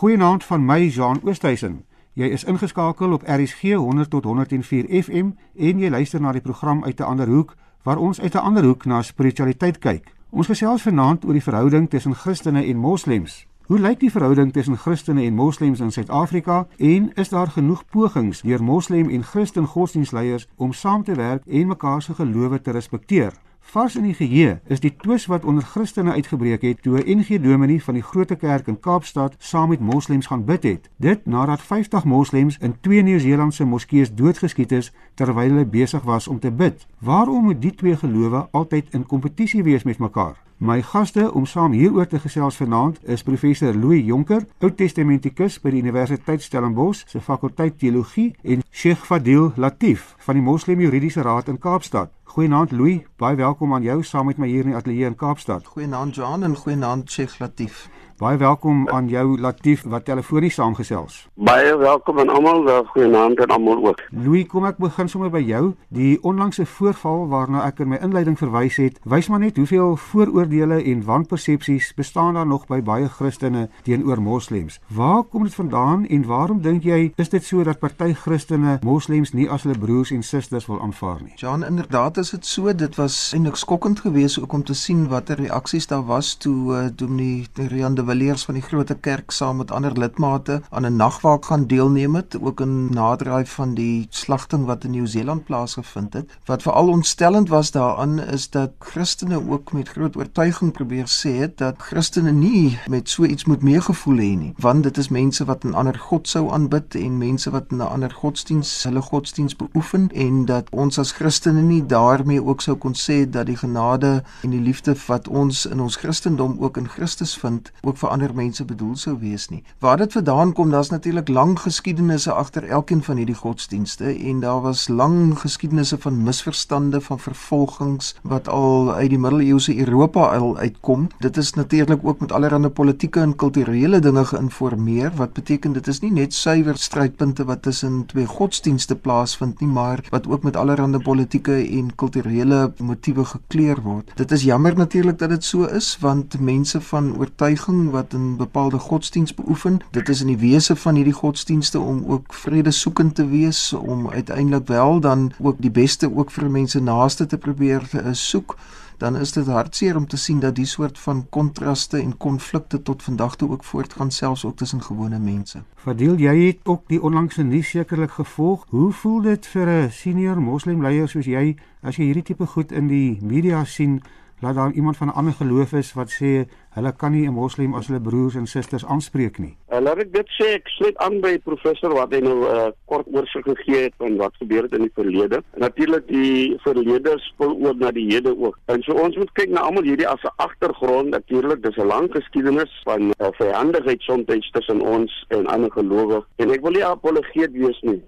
Goeienaand van my Jean Oosthuizen. Jy is ingeskakel op RSG 100 tot 104 FM en jy luister na die program uit 'n ander hoek waar ons uit 'n ander hoek na spiritualiteit kyk. Ons gesels vanaand oor die verhouding tussen Christene en Moslems. Hoe lyk die verhouding tussen Christene en Moslems in Suid-Afrika en is daar genoeg pogings deur Moslem en Christen godsdienstleiers om saam te werk en mekaar se gelowe te respekteer? Vars in die geheue is die twis wat onder Christene uitgebreek het toe 'n NG Dominee van die Grote Kerk in Kaapstad saam met moslems gaan bid het. Dit nadat 50 moslems in twee Nieu-Seelandse moskeeë doodgeskiet is terwyl hulle besig was om te bid. Waarom moet die twee gelowe altyd in kompetisie wees met mekaar? My gaste om saam hieroor te gesels vanaand is professor Louis Jonker, Ou Testamentikus by die Universiteit Stellenbosch se fakulteit teologie en Sheikh Fadil Latif van die Moslem Juridiese Raad in Kaapstad. Goeienaand Louis, baie welkom aan jou saam met my hier in die ateljee in Kaapstad. Goeienaand Johan en goeienaand Sheikh Latif. Baie welkom aan jou Latif wat telefonies saamgesels. Baie welkom aan almal, goeienaand aan almal ook. Louis, kom ek begin sommer by jou. Die onlangse voorval waarna ek in my inleiding verwys het, wys maar net hoeveel vooroordeele en wanpersepsies bestaan daar nog by baie Christene teenoor moslems. Waar kom dit vandaan en waarom dink jy is dit so dat party Christene moslems nie as hulle broers en susters wil aanvaar nie? Johan, inderdaad is dit so. Dit was eintlik skokkend geweest ook om te sien watter reaksies daar was toe uh, Dominee Rian de Villiers van die Grote Kerk saam met ander lidmate aan 'n nagwaak gaan deelneem het, ook in naderdraai van die slagting wat in Nieu-Seeland plaasgevind het. Wat veral ontstellend was daaraan is dat Christene ook met groot oortuiging probeer sê het dat Christene nie met so iets moet meegevoel hê nie, want dit is mense wat 'n ander god sou aanbid en mense wat 'n ander godsdiens hulle godsdiens beoefen en dat ons as Christene nie daarmee ook sou kon sê dat die genade en die liefde wat ons in ons Christendom ook in Christus vind, ook vir ander mense bedoel sou wees nie. Waar dit vandaan kom, daar's natuurlik lang geskiedenisse agter elkeen van hierdie godsdienste en daar was lang geskiedenisse van misverstande, van vervolgings wat al uit die middeleeuse Europa al uitkom. Dit is natuurlik ook met allerlei politieke en kulturele dinge geïnformeer wat beteken dit is nie net suiwer strydpunte wat tussen twee godsdienste plaasvind nie, maar wat ook met allerlei politieke en kulturele motiewe gekleur word. Dit is jammer natuurlik dat dit so is want mense van oortuiging wat 'n bepaalde godsdiens beoefen. Dit is in die wese van hierdie godsdienste om ook vrede soekend te wees, om uiteindelik wel dan ook die beste ook vir mense naaste te probeer uh, soek dan is dit hartseer om te sien dat die soort van kontraste en konflikte tot vandag toe ook voortgaan selfs ook tussen gewone mense. Verdeel jy het ook die onlangse nuus sekerlik gevolg. Hoe voel dit vir 'n senior moslimleier soos jy as jy hierdie tipe goed in die media sien? Laat daar iemand van 'n ander geloof is wat sê hulle kan nie 'n moslim as hulle broers en susters aanspreek nie. Uh, laat ek dit sê, ek sluit aan by professor wat hy nou 'n uh, kort oorsig gegee het van wat gebeur het in die verlede. Natuurlik die verlede spil ook na die hede ook. En so ons moet kyk na almal hierdie as 'n agtergrond. Natuurlik, dis 'n lang geskiedenis van uh, vyandigheid soms tussen ons en ander gelowiges. En ek wil nie apologeet wees nie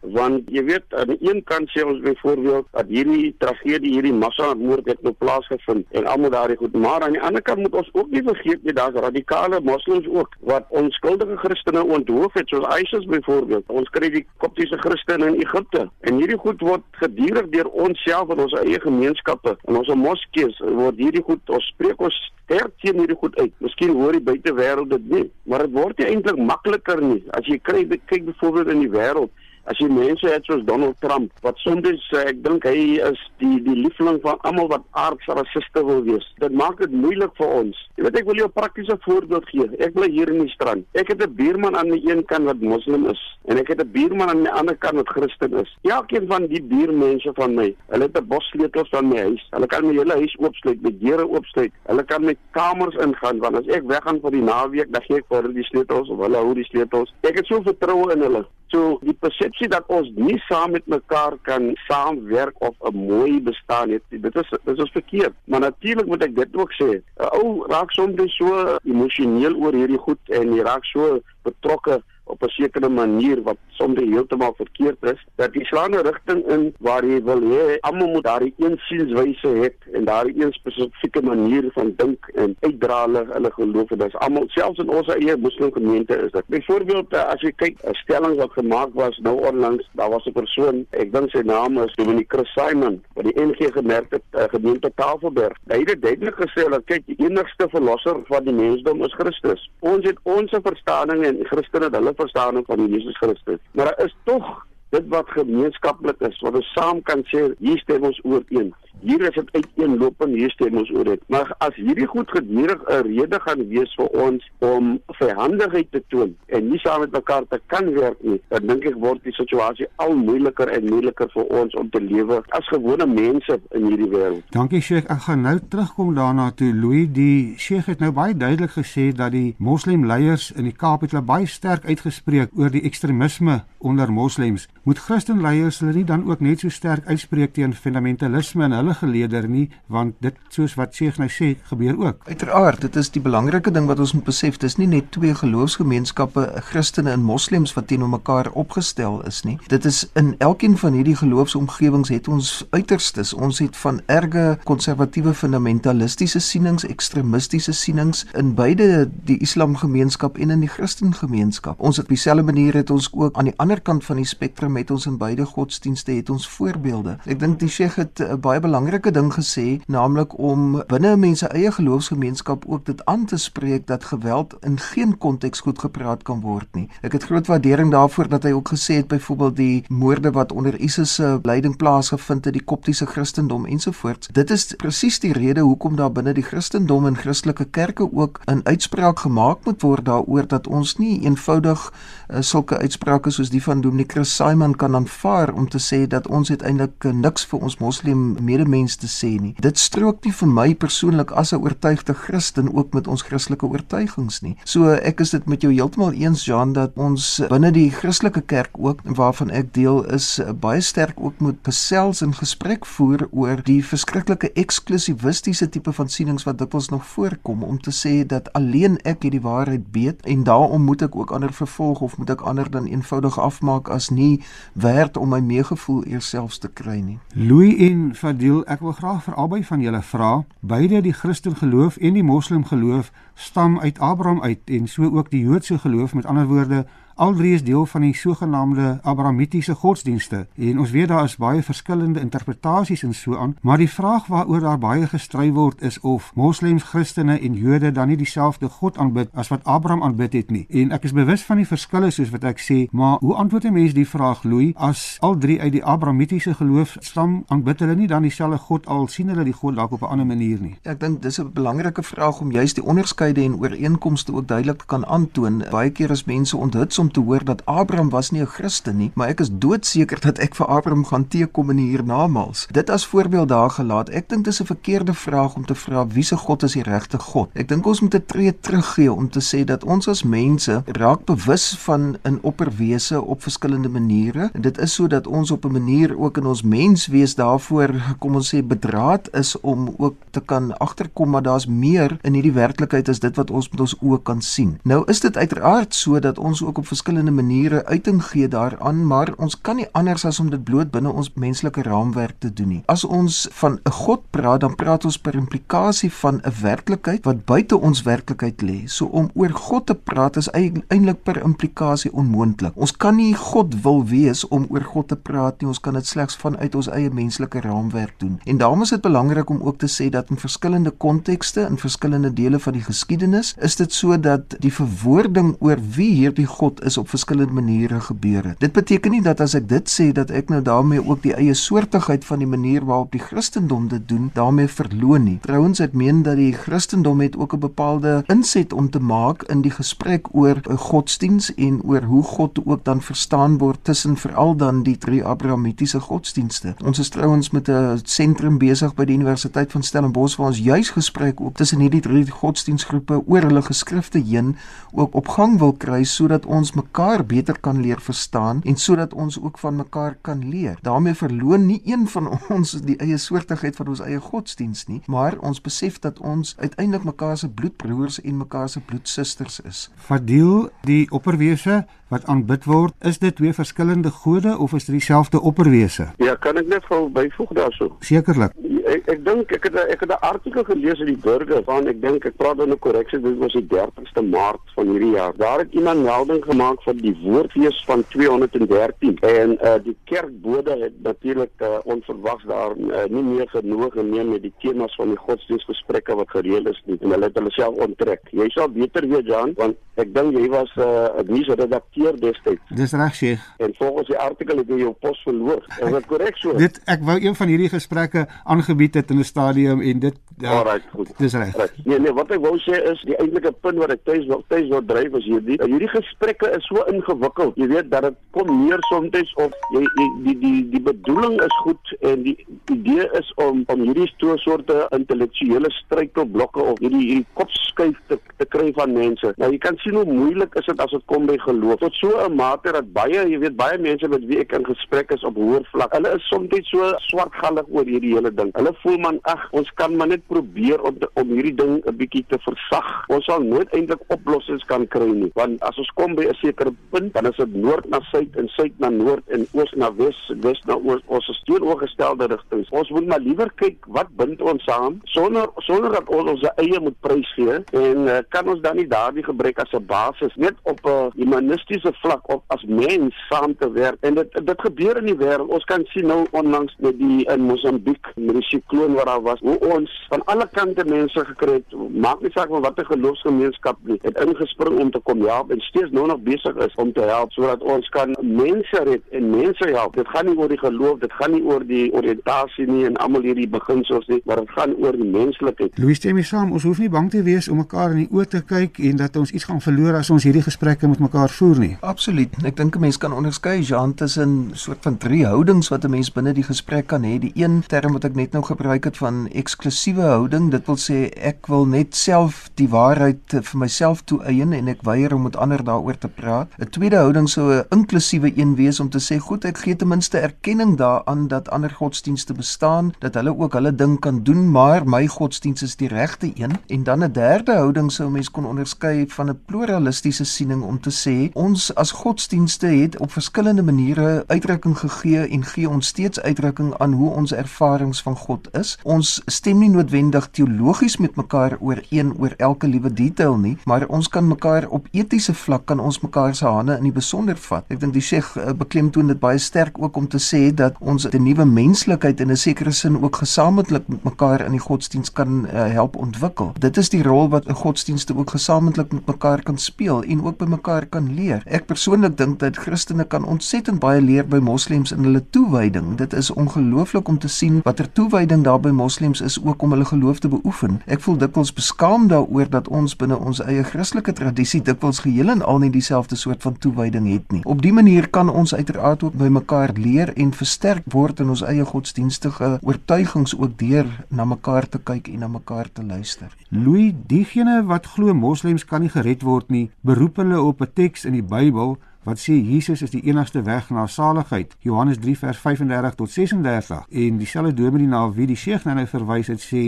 want jy weet aan die een kant sê ons byvoorbeeld dat hierdie tragedie hierdie massamoord het nou plaasgevind en almal daardie goed. Maar aan die ander kant moet ons ook nie vergeet nie daar's radikale moslems ook wat onskuldige Christene onthoof het soos ISIS byvoorbeeld. Ons kry die koptiese Christene in Egipte. En hierdie goed word gedurig deur ons self in ons eie gemeenskappe en ons moskees word hierdie goed ons spreek ons sterk teen hierdie goed uit. Miskien hoor die buitewêreld dit nie maar dit word nie eintlik makliker nie. As jy kry kyk byvoorbeeld in die wêreld as jy mense het soos Donald Trump wat soms uh, ek dink hy is die die liefling van almal wat aardse rassiste wil wees. Dit maak dit moeilik vir ons. Jy weet ek wil jou 'n praktiese voorbeeld gee. Ek bly hier in die strand. Ek het 'n buurman aan die een kant wat moslim is en ek het 'n buurman aan die ander kant wat Christen is. Elkeen van die buurmense van my, hulle het 'n bos sleutels van my huis. Hulle kan my hele huis oopsluit, my deure oopsluit. Hulle kan my kamers ingaan want as ek weggaan vir die naweek, dan gee ek vir hulle die sleutels of hulle hou die sleutels. Ek het so vertroue in hulle. So die persepsie dat ons nie saam met mekaar kan saamwerk of 'n mooi bestaan het, dit is dit is verkeerd. Maar natuurlik moet ek dit ook sê. 'n Ou raak soms so emosioneel oor hierdie goed en jy raak so betrokke op 'n sekere manier wat soms heeltemal verkeerd is, dat jy slaan 'n rigting in waar jy wil hê almal moet daardie een sienswyse hê en daardie een spesifieke manier van dink en uitdra hulle hulle geloof en dis almal selfs in ons eie moslim gemeente is dit. Byvoorbeeld eh, as jy kyk 'n stelling wat gemaak was nou onlangs, daar was 'n persoon, ek dink sy naam is Dominic Chris Simon, wat die NG gemerk het uh, gemeente Tafelberg. Hy het duidelik gesê dat kyk die enigste verlosser van die mensdom is Christus. Ons het ons verstaaning en Christene hulle verstaaning van Jesus Christus. Maar daar is tog dit wat gemeenskaplik is, wat ons saam kan sê, hier stem ons ooreen. Hier is dit uiteenlopend hier stem ons oor dit. Maar as hierdie goed gedurig 'n rede gaan wees vir ons om verhandigheid te toon en nie saam met mekaar te kan werk nie, dan dink ek word die situasie al moeiliker en moeiliker vir ons om te lewe as gewone mense in hierdie wêreld. Dankie Sheikh. Ek gaan nou terugkom daarna toe Louis die Sheikh het nou baie duidelik gesê dat die moslimleiers in die Kaap het baie sterk uitgespreek oor die ekstremisme onder moslems. Moet Christenleiers hulle nie dan ook net so sterk uitspreek teen fundamentalisme en hulle geleerder nie, want dit soos wat Sheikh nou sê, gebeur ook. Uiteraard, dit is die belangrike ding wat ons moet besef, dis nie net twee geloofsgemeenskappe, Christene en moslems wat teenoor mekaar opgestel is nie. Dit is in elkeen van hierdie geloofsomgewings het ons uiterstes. Ons het van erge konservatiewe fundamentalistiese sienings, ekstremistiese sienings in beide die Islamgemeenskap en in die Christengemeenskap. Ons op dieselfde manier het ons ook aan die ander kant van die spektrum met ons in beide godsdienste het ons voorbeelde. Ek dink die Sheikh het 'n baie belangrike ding gesê, naamlik om binne mense eie geloofsgemeenskap ook dit aan te spreek dat geweld in geen konteks goed gepraat kan word nie. Ek het groot waardering daarvoor dat hy ook gesê het byvoorbeeld die moorde wat onder ISIS se leiding plaasgevind het, die Koptiese Christendom ensovoorts. Dit is presies die rede hoekom daar binne die Christendom en Christelike kerke ook 'n uitspraak gemaak moet word daaroor dat ons nie eenvoudig uh, sulke uitsprake soos die van Dominee Chris Simon kan aanvaar om te sê dat ons uiteindelik niks vir ons moslim medemens te sê nie. Dit strook nie vir my persoonlik as 'n oortuigde Christen ook met ons Christelike oortuigings nie. So ek is dit met jou heeltemal eens Jean dat ons binne die Christelike kerk ook waarvan ek deel is baie sterk ook moet gesels en gesprek voer oor die verskriklike eksklusivistiese tipe van sienings wat dikwels nog voorkom om te sê dat alleen ek hierdie waarheid weet en daarom moet ek ook ander vervolg of moet ek ander dan eenvoudig afmaak as nie werd om my meegevoel eerselfs te kry nie. Louis en Fadil, ek wil graag vir albei van julle vra, beide die Christen geloof en die Moslem geloof stam uit Abraham uit en so ook die Joodse geloof met ander woorde Al drie is deel van die sogenaamde Abrahamitiese godsdienste en ons weet daar is baie verskillende interpretasies en so aan, maar die vraag waaroor daar baie gestry word is of moslems, Christene en Jode dan nie dieselfde God aanbid as wat Abraham aanbid het nie. En ek is bewus van die verskille soos wat ek sê, maar hoe antwoord 'n mens die vraag Louis as al drie uit die Abrahamitiese geloof stam, aanbid hulle nie dan dieselfde God al sien hulle die God dalk op 'n ander manier nie? Ek dink dis 'n belangrike vraag om juist die onderskeide en ooreenkomste ook duidelik kan aantoon. Baie keer is mense onthuts om te hoor dat Abraham was nie 'n Christen nie, maar ek is doodseker dat ek vir Abraham gaan teekom in hiernamaals. Dit as voorbeeld daar gelaat. Ek dink dis 'n verkeerde vraag om te vra wie se God is die regte God. Ek dink ons moet 'n tree teruggee om te sê dat ons as mense raak bewus van 'n opperwese op verskillende maniere. En dit is sodat ons op 'n manier ook in ons menswees daarvoor kom ons sê bedraad is om ook te kan agterkom maar daar's meer in hierdie werklikheid as dit wat ons met ons oë kan sien. Nou is dit uiteraard so dat ons ook op verskillende maniere uiting gee daaraan, maar ons kan nie anders as om dit bloot binne ons menslike raamwerk te doen nie. As ons van 'n God praat, dan praat ons per implikasie van 'n werklikheid wat buite ons werklikheid lê. So om oor God te praat is eintlik per implikasie onmoontlik. Ons kan nie God wil wees om oor God te praat nie. Ons kan dit slegs vanuit ons eie menslike raamwerk doen. En daarom is dit belangrik om ook te sê dat in verskillende kontekste, in verskillende dele van die geskiedenis, is dit so dat die verwoording oor wie hierdie God is op verskillende maniere gebeur het. Dit beteken nie dat as ek dit sê dat ek nou daarmee ook die eie soortigheid van die manier waarop die Christendom dit doen, daarmee verloon nie. Trouwens ek meen dat die Christendom het ook 'n bepaalde inset om te maak in die gesprek oor 'n godsdiens en oor hoe God ook dan verstaan word tussen veral dan die drie Abrahamitiese godsdienste. Ons is trouwens met 'n sentrum besig by die Universiteit van Stellenbosch waar ons juis gespreek ook tussen hierdie drie godsdiensgroepe oor hulle geskrifte heen ook op gang wil kry sodat ons mekaar beter kan leer verstaan en sodat ons ook van mekaar kan leer. daarmee verloon nie een van ons die eie soortigheid van ons eie godsdiens nie, maar ons besef dat ons uiteindelik mekaar se bloedbroers en mekaar se bloedsusters is. Fadil, die opperwese wat aanbid word, is dit twee verskillende gode of is dit dieselfde opperwese? Ja, kan ek net gou byvoeg daarso? Sekerlik. Ek ek dink ek het ek het 'n artikel gelees in die Burger van ek dink ek praat dan 'n korreksie dit was die 30ste Maart van hierdie jaar. Daar het iemand melding gemaak van die woordfees van 213 en uh die kerkbode het natuurlik uh, onverwags daar uh, nie meer genoeg geneem met die temas van die godsdienstgesprekke wat gereël is nie en hulle het hulle self onttrek. Jy sal beter weet Jan want ek dink jy was 'n uh, nuusredakteur keer destyds. Dis reg, Sheikh. En volgens die artikel het jy jou pos verloor. Is dit korrek so? Dit ek wou een van hierdie gesprekke aangebied het in 'n stadium en dit ja, Alright, goed. Dis reg. Nee, nee, wat ek wou sê is die eintlike punt wat ek tuis wil tuis wil dryf is hierdie hierdie gesprekke is so ingewikkeld. Jy weet dat dit kom meer soms of jy, jy die die die bedoeling is goed en die idee is om om hierdie soorte intellektuele struikelblokke of hierdie hierdie kopskuif te te kry van mense. Nou jy kan sien hoe moeilik is dit as dit kom by geloof tot so 'n mate dat baie, jy weet, baie mense met wie ek in gesprek is op hoër vlak, hulle is soms net so swartgallig oor hierdie hele ding. Hulle voel man, ag, ons kan maar net probeer om om hierdie ding 'n bietjie te versag. Ons sal nooit eintlik oplossings kan kry nie, want as ons kom by 'n sekere punt, dan is dit noord na suid en suid na noord en oos na wes, wes na oos. Ons is teenoorgestelde rigtings. Ons moet maar liewer kyk wat bind ons saam sonder sonder dat ons ons eie moet prys gee en uh, kan ons dan nie daardie gebruik as 'n basis net op 'n uh, humanistiese etiese vlak of as mens saam te werk. En dit dit gebeur in die wêreld. Ons kan sien nou onlangs met die in Mosambiek met die sikloon wat daar was hoe ons van alle kante mense gekry het. Maak nie saak watter geloofsgemeenskap nie het ingespring om te kom help en steeds nou nog besig is om te help sodat ons kan mense red en mense help. Dit gaan nie oor die geloof dit gaan nie oor die oriëntasie nie en almal hierdie beginsels nie maar dit gaan oor die menslikheid. Louis stem mee saam? Ons hoef nie bang te wees om mekaar in die oë te kyk en dat ons iets gaan verloor as ons hierdie gesprekke met mekaar voer nie nie. Absoluut. Ek dink 'n mens kan onderskei Jean tussen soort van drie houdings wat 'n mens binne die gesprek kan hê. Die een term wat ek net nou gebruik het van eksklusiewe houding, dit wil sê ek wil net self die waarheid vir myself toeëien en ek weier om met ander daaroor te praat. 'n Tweede houding sou 'n inklusiewe een wees om te sê goed, ek gee ten minste erkenning daaraan dat ander godsdienste bestaan, dat hulle ook hulle ding kan doen, maar my godsdienst is die regte een. En dan 'n derde houding sou mens kon onderskei van 'n pluralistiese siening om te sê ons ons as godsdienste het op verskillende maniere uitdrukking gegee en gee ons steeds uitdrukking aan hoe ons ervarings van God is. Ons stem nie noodwendig teologies met mekaar ooreen oor elke liewe detail nie, maar ons kan mekaar op etiese vlak kan ons mekaar se hande in die besonder vat. Ek dink die Sheikh uh, beklemtoon dit baie sterk ook om te sê dat ons 'n nuwe menslikheid in 'n sekere sin ook gesamentlik met mekaar in die godsdiens kan uh, help ontwikkel. Dit is die rol wat 'n godsdienste ook gesamentlik met mekaar kan speel en ook by mekaar kan leer. Ek persoonlik dink dat Christene kan ontsettend baie leer by moslems in hulle toewyding. Dit is ongelooflik om te sien watter toewyding daar by moslems is ook om hulle geloof te beoefen. Ek voel dikwels beskaam daaroor dat ons binne ons eie Christelike tradisie dikwels geheel en al nie dieselfde soort van toewyding het nie. Op dië manier kan ons uiteraard ook by mekaar leer en versterk word in ons eie godsdienstige oortuigings ook deur na mekaar te kyk en na mekaar te luister. Louis, diegene wat glo moslems kan nie gered word nie, beroep hulle op 'n teks in die Bybel wat sê Jesus is die enigste weg na saligheid. Johannes 3 vers 35 tot 36. En dieselfde dominee na wie die Sheikh nou verwys het sê,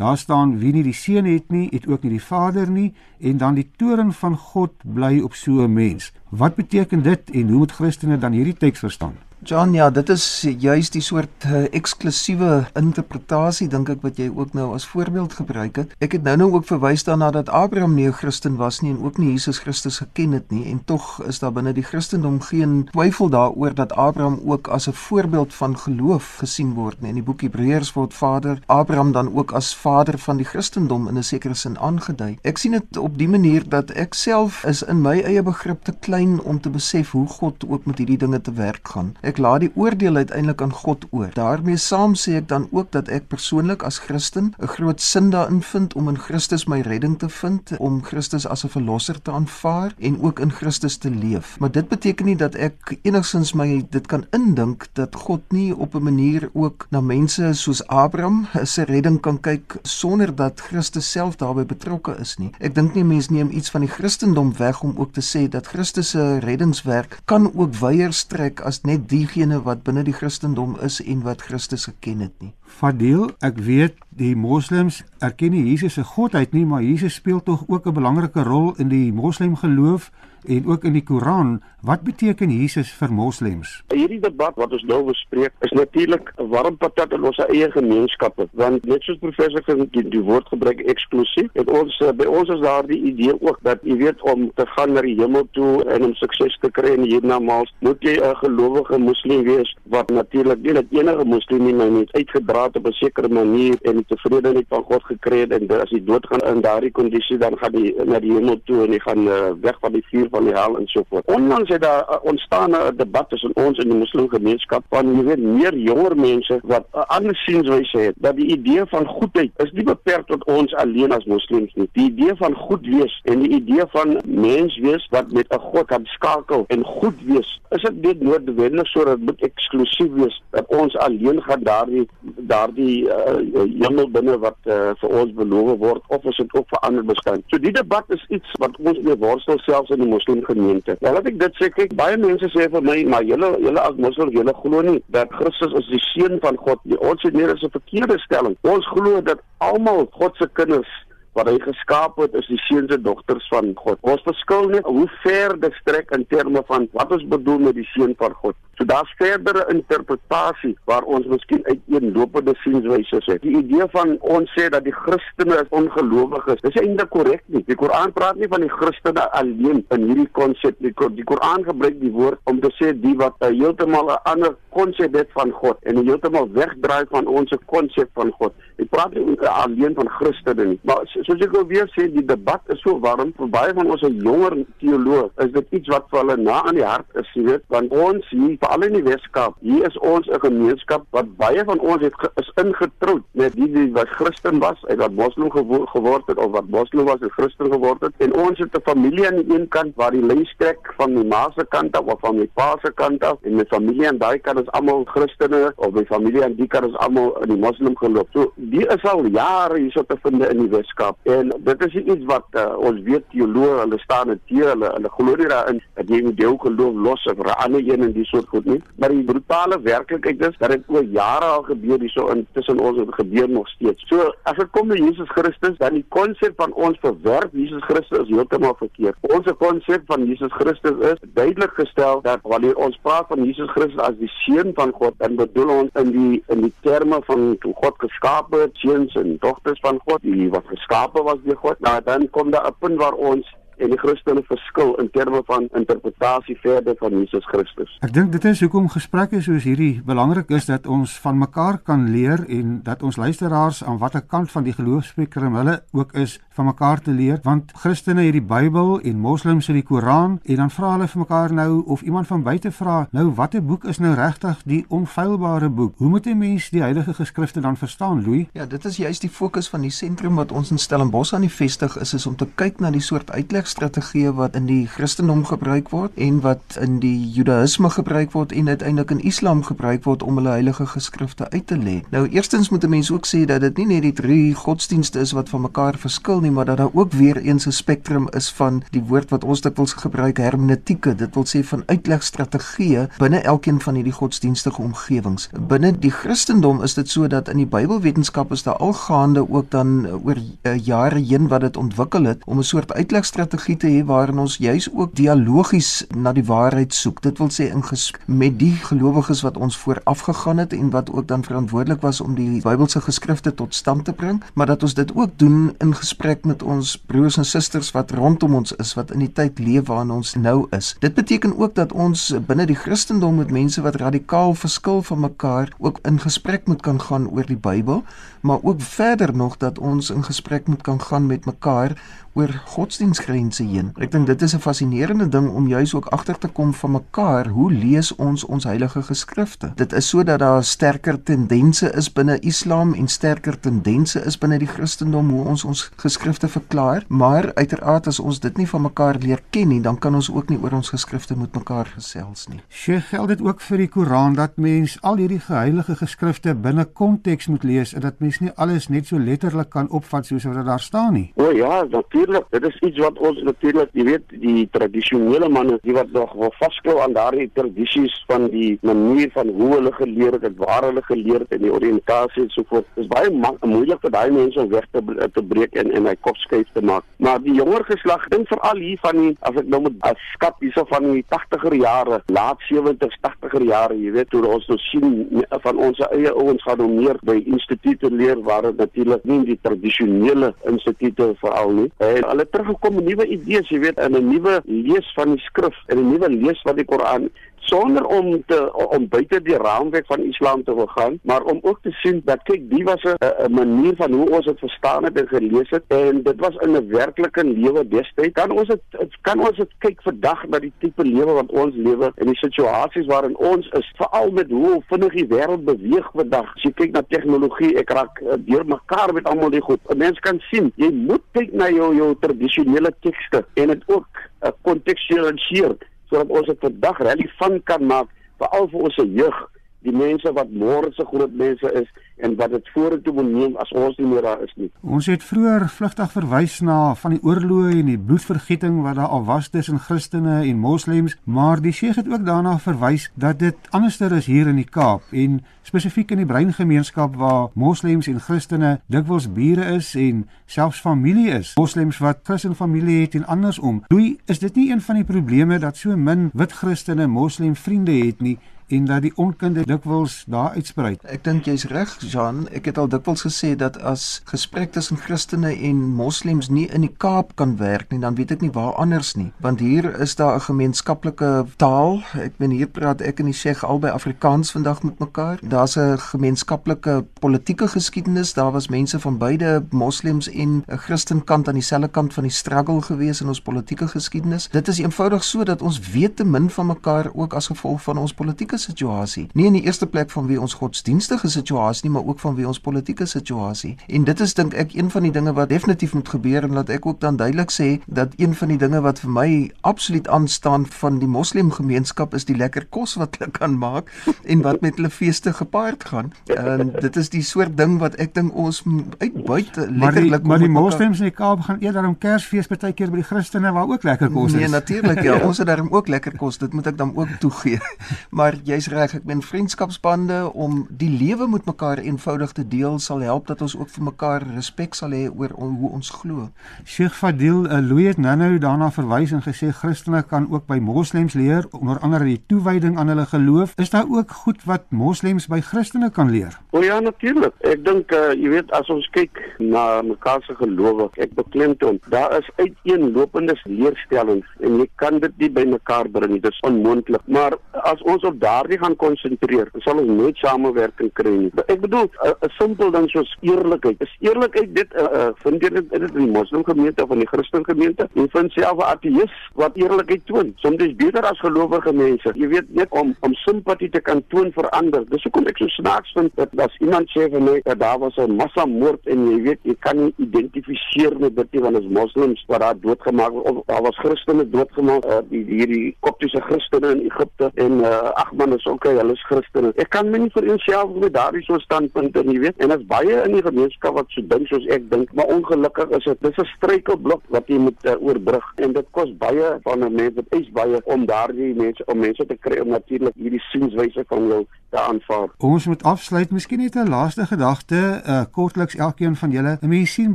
daar staan wie nie die seun het nie, het ook nie die Vader nie en dan die toren van God bly op so 'n mens. Wat beteken dit en hoe moet Christene dan hierdie teks verstaan? John, ja, dit is juis die soort uh, eksklusiewe interpretasie dink ek wat jy ook nou as voorbeeld gebruik het. Ek het nou-nou ook verwys daarna dat Abraham nie 'n Christen was nie en ook nie Jesus Christus geken het nie en tog is daar binne die Christendom geen twyfel daaroor dat Abraham ook as 'n voorbeeld van geloof gesien word nie. In die boek Hebreërs word Vader Abraham dan ook as vader van die Christendom in 'n sekere sin aangedui. Ek sien dit op die manier dat ek self is in my eie begrip te klein om te besef hoe God ook met hierdie dinge te werk gaan. Ek ek laat die oordeel uiteindelik aan God oor. daarmee saam sê ek dan ook dat ek persoonlik as Christen 'n groot sin daarin vind om in Christus my redding te vind, om Christus as 'n verlosser te aanvaar en ook in Christus te leef. Maar dit beteken nie dat ek enigsins my dit kan indink dat God nie op 'n manier ook na mense soos Abraham se redding kan kyk sonder dat Christus self daarbey betrokke is nie. Ek dink nie mense neem iets van die Christendom weg om ook te sê dat Christus se reddingswerk kan ook wyer strek as net diegene wat binne die Christendom is en wat Christus geken het nie. Fadil, ek weet die moslems erken nie Jesus se godheid nie, maar Jesus speel tog ook 'n belangrike rol in die moslim geloof en ook in die Koran. Wat beteken Jesus vir moslems? Hierdie debat wat ons nou bespreek is natuurlik 'n warm patat in ons eie gemeenskappe, want net soos professor van die, die woord gebruik eksklusief, het ons uh, by ons is daar die idee ook dat jy weet om te gaan na die hemel toe en om sukses te kry in hiernamaals, moet jy 'n gelowige moslim wees wat natuurlik nie net enige moslim nie, maar net uitgedra het op 'n sekere manier en die tevredenheid van God gekry het en as jy doodgaan in daardie kondisie dan gaan jy na die hemel toe en jy gaan uh, weg van die vuur van die hel en so voort. Onlangs het daar uh, ontstaan 'n debat tussen ons en die moslimgemeenskap van jy weet meer jonger mense wat 'n uh, ander sienswyse het dat die idee van goedheid is nie beperk tot ons alleen as moslems nie. Die idee van goed wees en die idee van mens wees wat met 'n God kan skakel en goed wees, is dit net noodwendig sodat dit eksklusief wees dat ons alleen gaan daardie daardie uh, hemel binne wat uh, vir ons beloof word of is dit ook vir ander bestaan. So die debat is iets wat ons mee worstel selfs in die moslimgemeente. Nou laat ek dit sê, kyk baie mense sê vir my, maar julle julle as moslims julle glo nie dat Christus is die seun van God nie. Ons sê nee, dis 'n verkeerde stelling. Ons glo dat almal God se kinders wat hy geskaap het is die seuns en dogters van God. Ons verskil net hoe ver dit strek in terme van wat ons bedoel met die seun van God. So daar's verdere interpretasie waar ons miskien uiteenlopende sienwyse het. Die idee van ons sê dat die Christene is ongelowiges, dis eintlik korrek nie. Die Koran praat nie van die Christene alleen in hierdie konsep nie. Die Koran gebruik die woord om te sê die wat uh, heeltemal 'n ander konsep het van God en heeltemal wegdraai van ons konsep van God. Dit praat nie alleen van Christene nie. Maar soos ek al weer sê, die debat is so warm vir baie van ons jonger teoloë. Is dit iets wat vir hulle na aan die hart is, jy weet, want ons hier veral in die Weskaap, hier is ons 'n gemeenskap wat baie van ons het is ingetroud met die, die wat Christen was, en wat Moslem gewo geword het of wat Moslem was en Christen geword het. En ons het 'n familie aan die een kant waar die lyn strek van die ma se kant af of van die pa se kant af en my familie aan daai kant is almal Christene of my familie aan die kant is almal in die Moslem geloof. So die is al jare hierso te vind in die Weskaap. En dit is iets wat uh, ons weet teoloë hulle staan en teer hulle hulle glo nie daarin dat jy moet jou geloof los of 'n ander een in die soort goed nie. Maar die brutale werklikheid is dat dit oor jare al gebeur hierso in tussen ons en gebeur nog steeds. So as dit kom by Jesus Christus, dan die konsep van ons verwerp Jesus Christus is heeltemal verkeerd. Ons konsep van Jesus Christus is duidelik gestel dat wanneer ons praat van Jesus Christus as die seun van God, dan bedoel ons in die in die terme van hoe God geskaap het, seuns en dogters van God, die wat geskaap was deur God. Nou dan kom daar 'n punt waar ons en die Christene verskil in terme van interpretasie verder van Jesus Christus. Ek dink dit is hoekom gesprekke soos hierdie belangrik is dat ons van mekaar kan leer en dat ons luisteraars aan watter kant van die geloofspektrum hulle ook is van mekaar te leer want Christene het die Bybel en moslems het die Koran en dan vra hulle vir mekaar nou of iemand van buite vra nou watter boek is nou regtig die onfeilbare boek? Hoe moet 'n mens die heilige geskrifte dan verstaan, Louis? Ja, dit is juist die fokus van die sentrum wat ons in Stellenbosch aan die vestig is is om te kyk na die soort uitleg strategieë wat in die Christendom gebruik word en wat in die Judaïsme gebruik word en uiteindelik in Islam gebruik word om hulle heilige geskrifte uit te lê. Nou eerstens moet 'n mens ook sê dat dit nie net die drie godsdienste is wat van mekaar verskil nie, maar dat daar ook weer eens 'n spektrum is van die woord wat ons dikwels gebruik hermeneutieke. Dit wil sê van uitlegstrategieë binne elkeen van hierdie godsdienstige omgewings. Binne die Christendom is dit so dat in die Bybelwetenskap is daar al gaande ook dan oor uh, jare heen wat dit ontwikkel het om 'n soort uitlegstrategie strategie te hê waarin ons juis ook dialogies na die waarheid soek. Dit wil sê in met die gelowiges wat ons vooraf gegaan het en wat ook dan verantwoordelik was om die Bybelse geskrifte tot stand te bring, maar dat ons dit ook doen in gesprek gesprek met ons broers en susters wat rondom ons is wat in die tyd leef waarin ons nou is. Dit beteken ook dat ons binne die Christendom met mense wat radikaal verskil van mekaar ook in gesprek moet kan gaan oor die Bybel, maar ook verder nog dat ons in gesprek moet kan gaan met mekaar oor godsdiensgrense heen. Ek dink dit is 'n fascinerende ding om juis ook agter te kom van mekaar. Hoe lees ons ons heilige geskrifte? Dit is sodat daar sterker tendense is binne Islam en sterker tendense is binne die Christendom hoe ons ons geskrifte verklaar, maar uiteraard as ons dit nie van mekaar leer ken nie, dan kan ons ook nie oor ons geskrifte met mekaar gesels nie. Sheikh, geld dit ook vir die Koran dat mens al hierdie heilige geskrifte binne konteks moet lees en dat mens nie alles net so letterlik kan opvat soos wat daar staan nie? O ja, dat natuurlik, dit is iets wat ons natuurlik, jy weet, die tradisionele manne, die wat nog wel vasklou aan daardie tradisies van die manier van hoe hulle geleer het, waar hulle geleer het en die oriëntasie en so voort. Dit is baie moeilik vir daai mense om weg te te breek en en hy kop skuif te maak. Maar die jonger geslag, dink veral hier van die as ek nou met as skat hierso van die 80er jare, laat 70s, 80er jare, jy weet, toe ons nou sien van ons eie ouens gaan nou meer by instituute leer waar dit natuurlik nie die tradisionele instituute veral nie. En en hulle teruggekom met nuwe idees, jy weet, in 'n nuwe lees van die skrif, in 'n nuwe lees van die Koran sonder om te om buite die raamwerk van Islam te wil gaan, maar om ook te sien dat kyk, die was 'n manier van hoe ons dit verstaan het en gelees het en dit was in 'n werklike lewe destyds. Kan ons dit kan ons dit kyk vandag na die tipe lewe wat ons lewe en die situasies waarin ons is, veral met hoe vinnig die wêreld beweeg vandag. As jy kyk na tegnologie, ek raak uh, deur mekaar met almal die goed. 'n Mens kan sien, jy moet kyk na jou jou tradisionele tekste en dit ook uh, kontekstualiseer sodat ons dit vandag relevant kan maak vir al vir ons jeug, die mense wat môre se groot mense is en wat dit vorentoe moet neem as ons nie meer daar is nie. Ons het vroeër vlugtig verwys na van die oorloë en die bloedvergieting wat daar al was tussen Christene en Moslems, maar die Sheikh het ook daarna verwys dat dit anderster is hier in die Kaap en spesifiek in die breingemeenskap waar Moslems en Christene dikwels bure is en selfs familie is. Moslems wat Christen familie het en andersom. Doei, is dit nie een van die probleme dat so min wit Christene Moslem vriende het nie? En dat die onkunde dikwels daar uitsprei. Ek dink jy's reg, Jean. Ek het al dikwels gesê dat as gesprek tussen Christene en Moslems nie in die Kaap kan werk nie, dan weet ek nie waar anders nie. Want hier is daar 'n gemeenskaplike taal. Ek ben hier praat ek en die Sheikh albei Afrikaans vandag met mekaar. Daar's 'n gemeenskaplike politieke geskiedenis. Daar was mense van beide Moslems en 'n Christenkant aan dieselfde kant van die struggle gewees in ons politieke geskiedenis. Dit is eenvoudig so dat ons weet te min van mekaar ook as gevolg van ons politieke situasie. Nie in die eerste plek van wie ons godsdienstige situasie nie, maar ook van wie ons politieke situasie. En dit is dink ek een van die dinge wat definitief moet gebeur en laat ek ook dan duidelik sê dat een van die dinge wat vir my absoluut aanstaan van die moslemgemeenskap is die lekker kos wat hulle kan maak en wat met hulle feeste gepaard gaan. En dit is die soort ding wat ek dink ons uitbuit letterlik maar die, die moslems in die Kaap gaan eerder om Kersfees partykeer by die Christene waar ook lekker kos nee, is. Nee, natuurlik ja, ons het daarom ook lekker kos, dit moet ek dan ook toegee. Maar jy's reg, ek meen vriendskapsbande om die lewe met mekaar eenvoudig te deel sal help dat ons ook vir mekaar respek sal hê oor on, hoe ons glo. Sheikh Fadil uh, Louis het nou-nou daarna verwys en gesê Christene kan ook by moslems leer, onder andere die toewyding aan hulle geloof. Is daar ook goed wat moslems by Christene kan leer? O ja, natuurlik. Ek dink uh, jy weet as ons kyk na mekaar se gelowe, ek beklemtoon, daar is uiteenlopende leerstellings en jy kan dit nie by mekaar bring nie. Dit is onmoontlik. Maar as ons op daardie gaan konsentreer, sal ons nooit samewerking kry nie. Ek bedoel 'n simpel ding soos eerlikheid. Is eerlikheid dit 'n uh, uh, vind jy dit in die moslimgemeente of in die christengemeente? Jy vind self 'n ateïs wat eerlikheid toon. Soms is beter as gelowige mense. Jy weet net om om simpatie te kan toon vir ander. Dis hoekom ek so snaaks vind dat as iemand sê vir my dat daar was 'n massamoord en jy weet jy kan nie identifiseer met dit nie want is moslems wat daar doodgemaak word of daar was christene doodgemaak uh, die hierdie koptiese christene in Egipte en uh, ag man is okay, hulle is Christene. Ek kan my nie vir eenself met daardie so standpunt en jy weet, en as baie in die gemeenskap wat so dink soos ek dink, maar ongelukkig is dit dis 'n struikelblok wat jy moet uh, oorbrug en dit kos baie van 'n mens, dit is baie om daardie mense om mense te kry om natuurlik hierdie sienswyse van jou te aanvaar. Ons moet afsluit miskien net 'n laaste gedagte, uh, kortliks elkeen van julle. Mense sien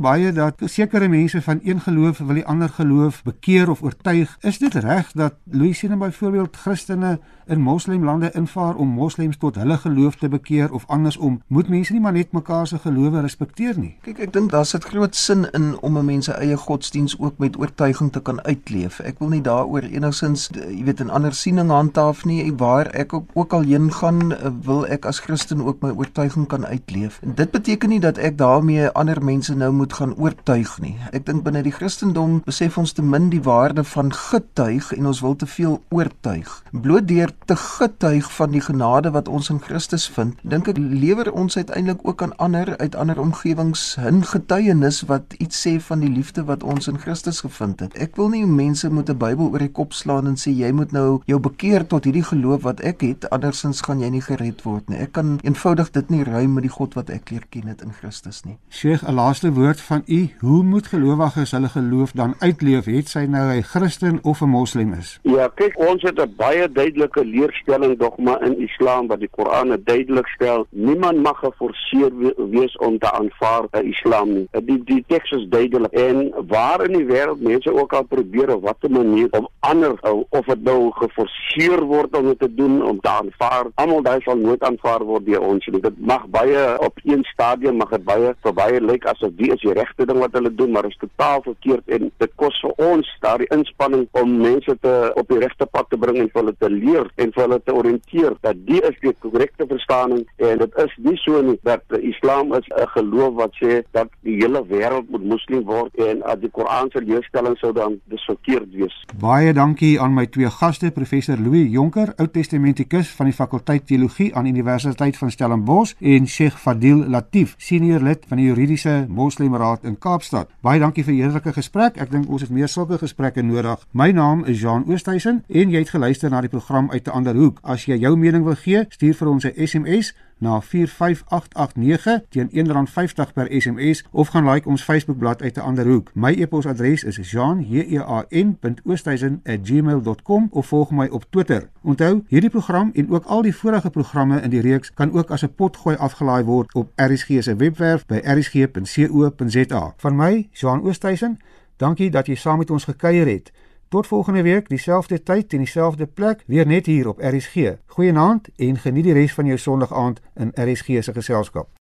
baie dat sekere mense van een geloof wil die ander geloof bekeer of oortuig. Is dit reg dat Louisiana byvoorbeeld Christene in moslemlande invaar om moslems tot hulle geloof te bekeer of andersom? Moet mense nie maar net mekaar se gelowe respekteer nie? Kyk, ek dink daar sit groot sin in om 'n mens se eie godsdiens ook met oortuiging te kan uitleef. Ek wil nie daaroor enigsins, jy weet, 'n ander siening handhaaf nie. Waar ek ook, ook al heen gaan, eh, wil ek as Christen ook my oortuiging kan uitleef. En dit beteken nie dat ek daarmee ander mense nou moet gaan oortuig nie. Ek dink binne die Christendom besef ons te min die waarde van getuig en ons wil te veel oortuig. Bloot deur te getuig van die genade wat ons in Christus vind, dink ek lewer ons uiteindelik ook aan ander uit ander omgewings 'n getuienis wat iets sê van die liefde wat ons in Christus gevind het. Ek wil nie mense met 'n Bybel oor die kop slaan en sê jy moet nou jou bekeer tot hierdie geloof wat ek het, andersins gaan jy nie gered word nie. Ek kan eenvoudig dit nie ruim met die God wat ek leer ken het in Christus nie. Sheikh, 'n laaste woord van u. Hoe moet gelowiges hulle geloof dan uitleef, het sy nou 'n Christen of 'n Moslem is? Ja, kyk, ons het 'n baie duidelike leerstelling dogma in Islam wat die Koran duidelik stel. Niemand mag geforseer wees om te aanvaar 'n Islam nie. Die die teks is duidelik en waar in die wêreld mense ook al probeer op watter manier om ander of dit nou geforseer word om dit te doen om te aanvaar, almal daai sal nooit aanvaar word deur ons nie. Dit mag baie op een stadium mag dit baie vir baie lyk asof die is die regte ding wat hulle doen, maar dit is totaal verkeerd en dit kos vir ons daardie inspanning om mense te op die regte pad te bring en vir hulle te leer en vir hulle te orienteer dat die is die korrekte verstaaning en dit is nie so nie dat Islam is 'n geloof wat sê dat die hele wêreld moet moslim word en as die Koran se leerstelling sou dan dis verkeerd wees. Baie dankie aan my twee gaste, professor Louis Jonker, Ou Testamentikus van die fakulteit teologie aan Universiteit van Stellenbosch en Sheikh Fadil Latif, senior lid van die juridiese Moslemraad in Kaapstad. Baie dankie vir hierdie gesprek. Ek dink ons het meer sulke gesprekke nodig. My naam is Jean Oosthuizen en jy het geluister na die program uit 'n ander hoek. As jy jou mening wil gee, stuur vir ons 'n SMS na 45889 teen R1.50 per SMS of gaan like ons Facebookblad uit 'n ander hoek. My e-posadres is jean.oosthuizen@gmail.com of volg my op Twitter. Onthou, hierdie program en ook al die vorige programme in die reeks kan ook as 'n potgooi afgelaai word op RSG se webwerf by rsg.co.za. Van my, Jean Oosthuizen, dankie dat jy saam met ons gekuier het. Tot volgende week, dieselfde tyd en dieselfde plek, weer net hier op RSG. Goeienaand en geniet die res van jou Sondag aand in RSG se geselskap.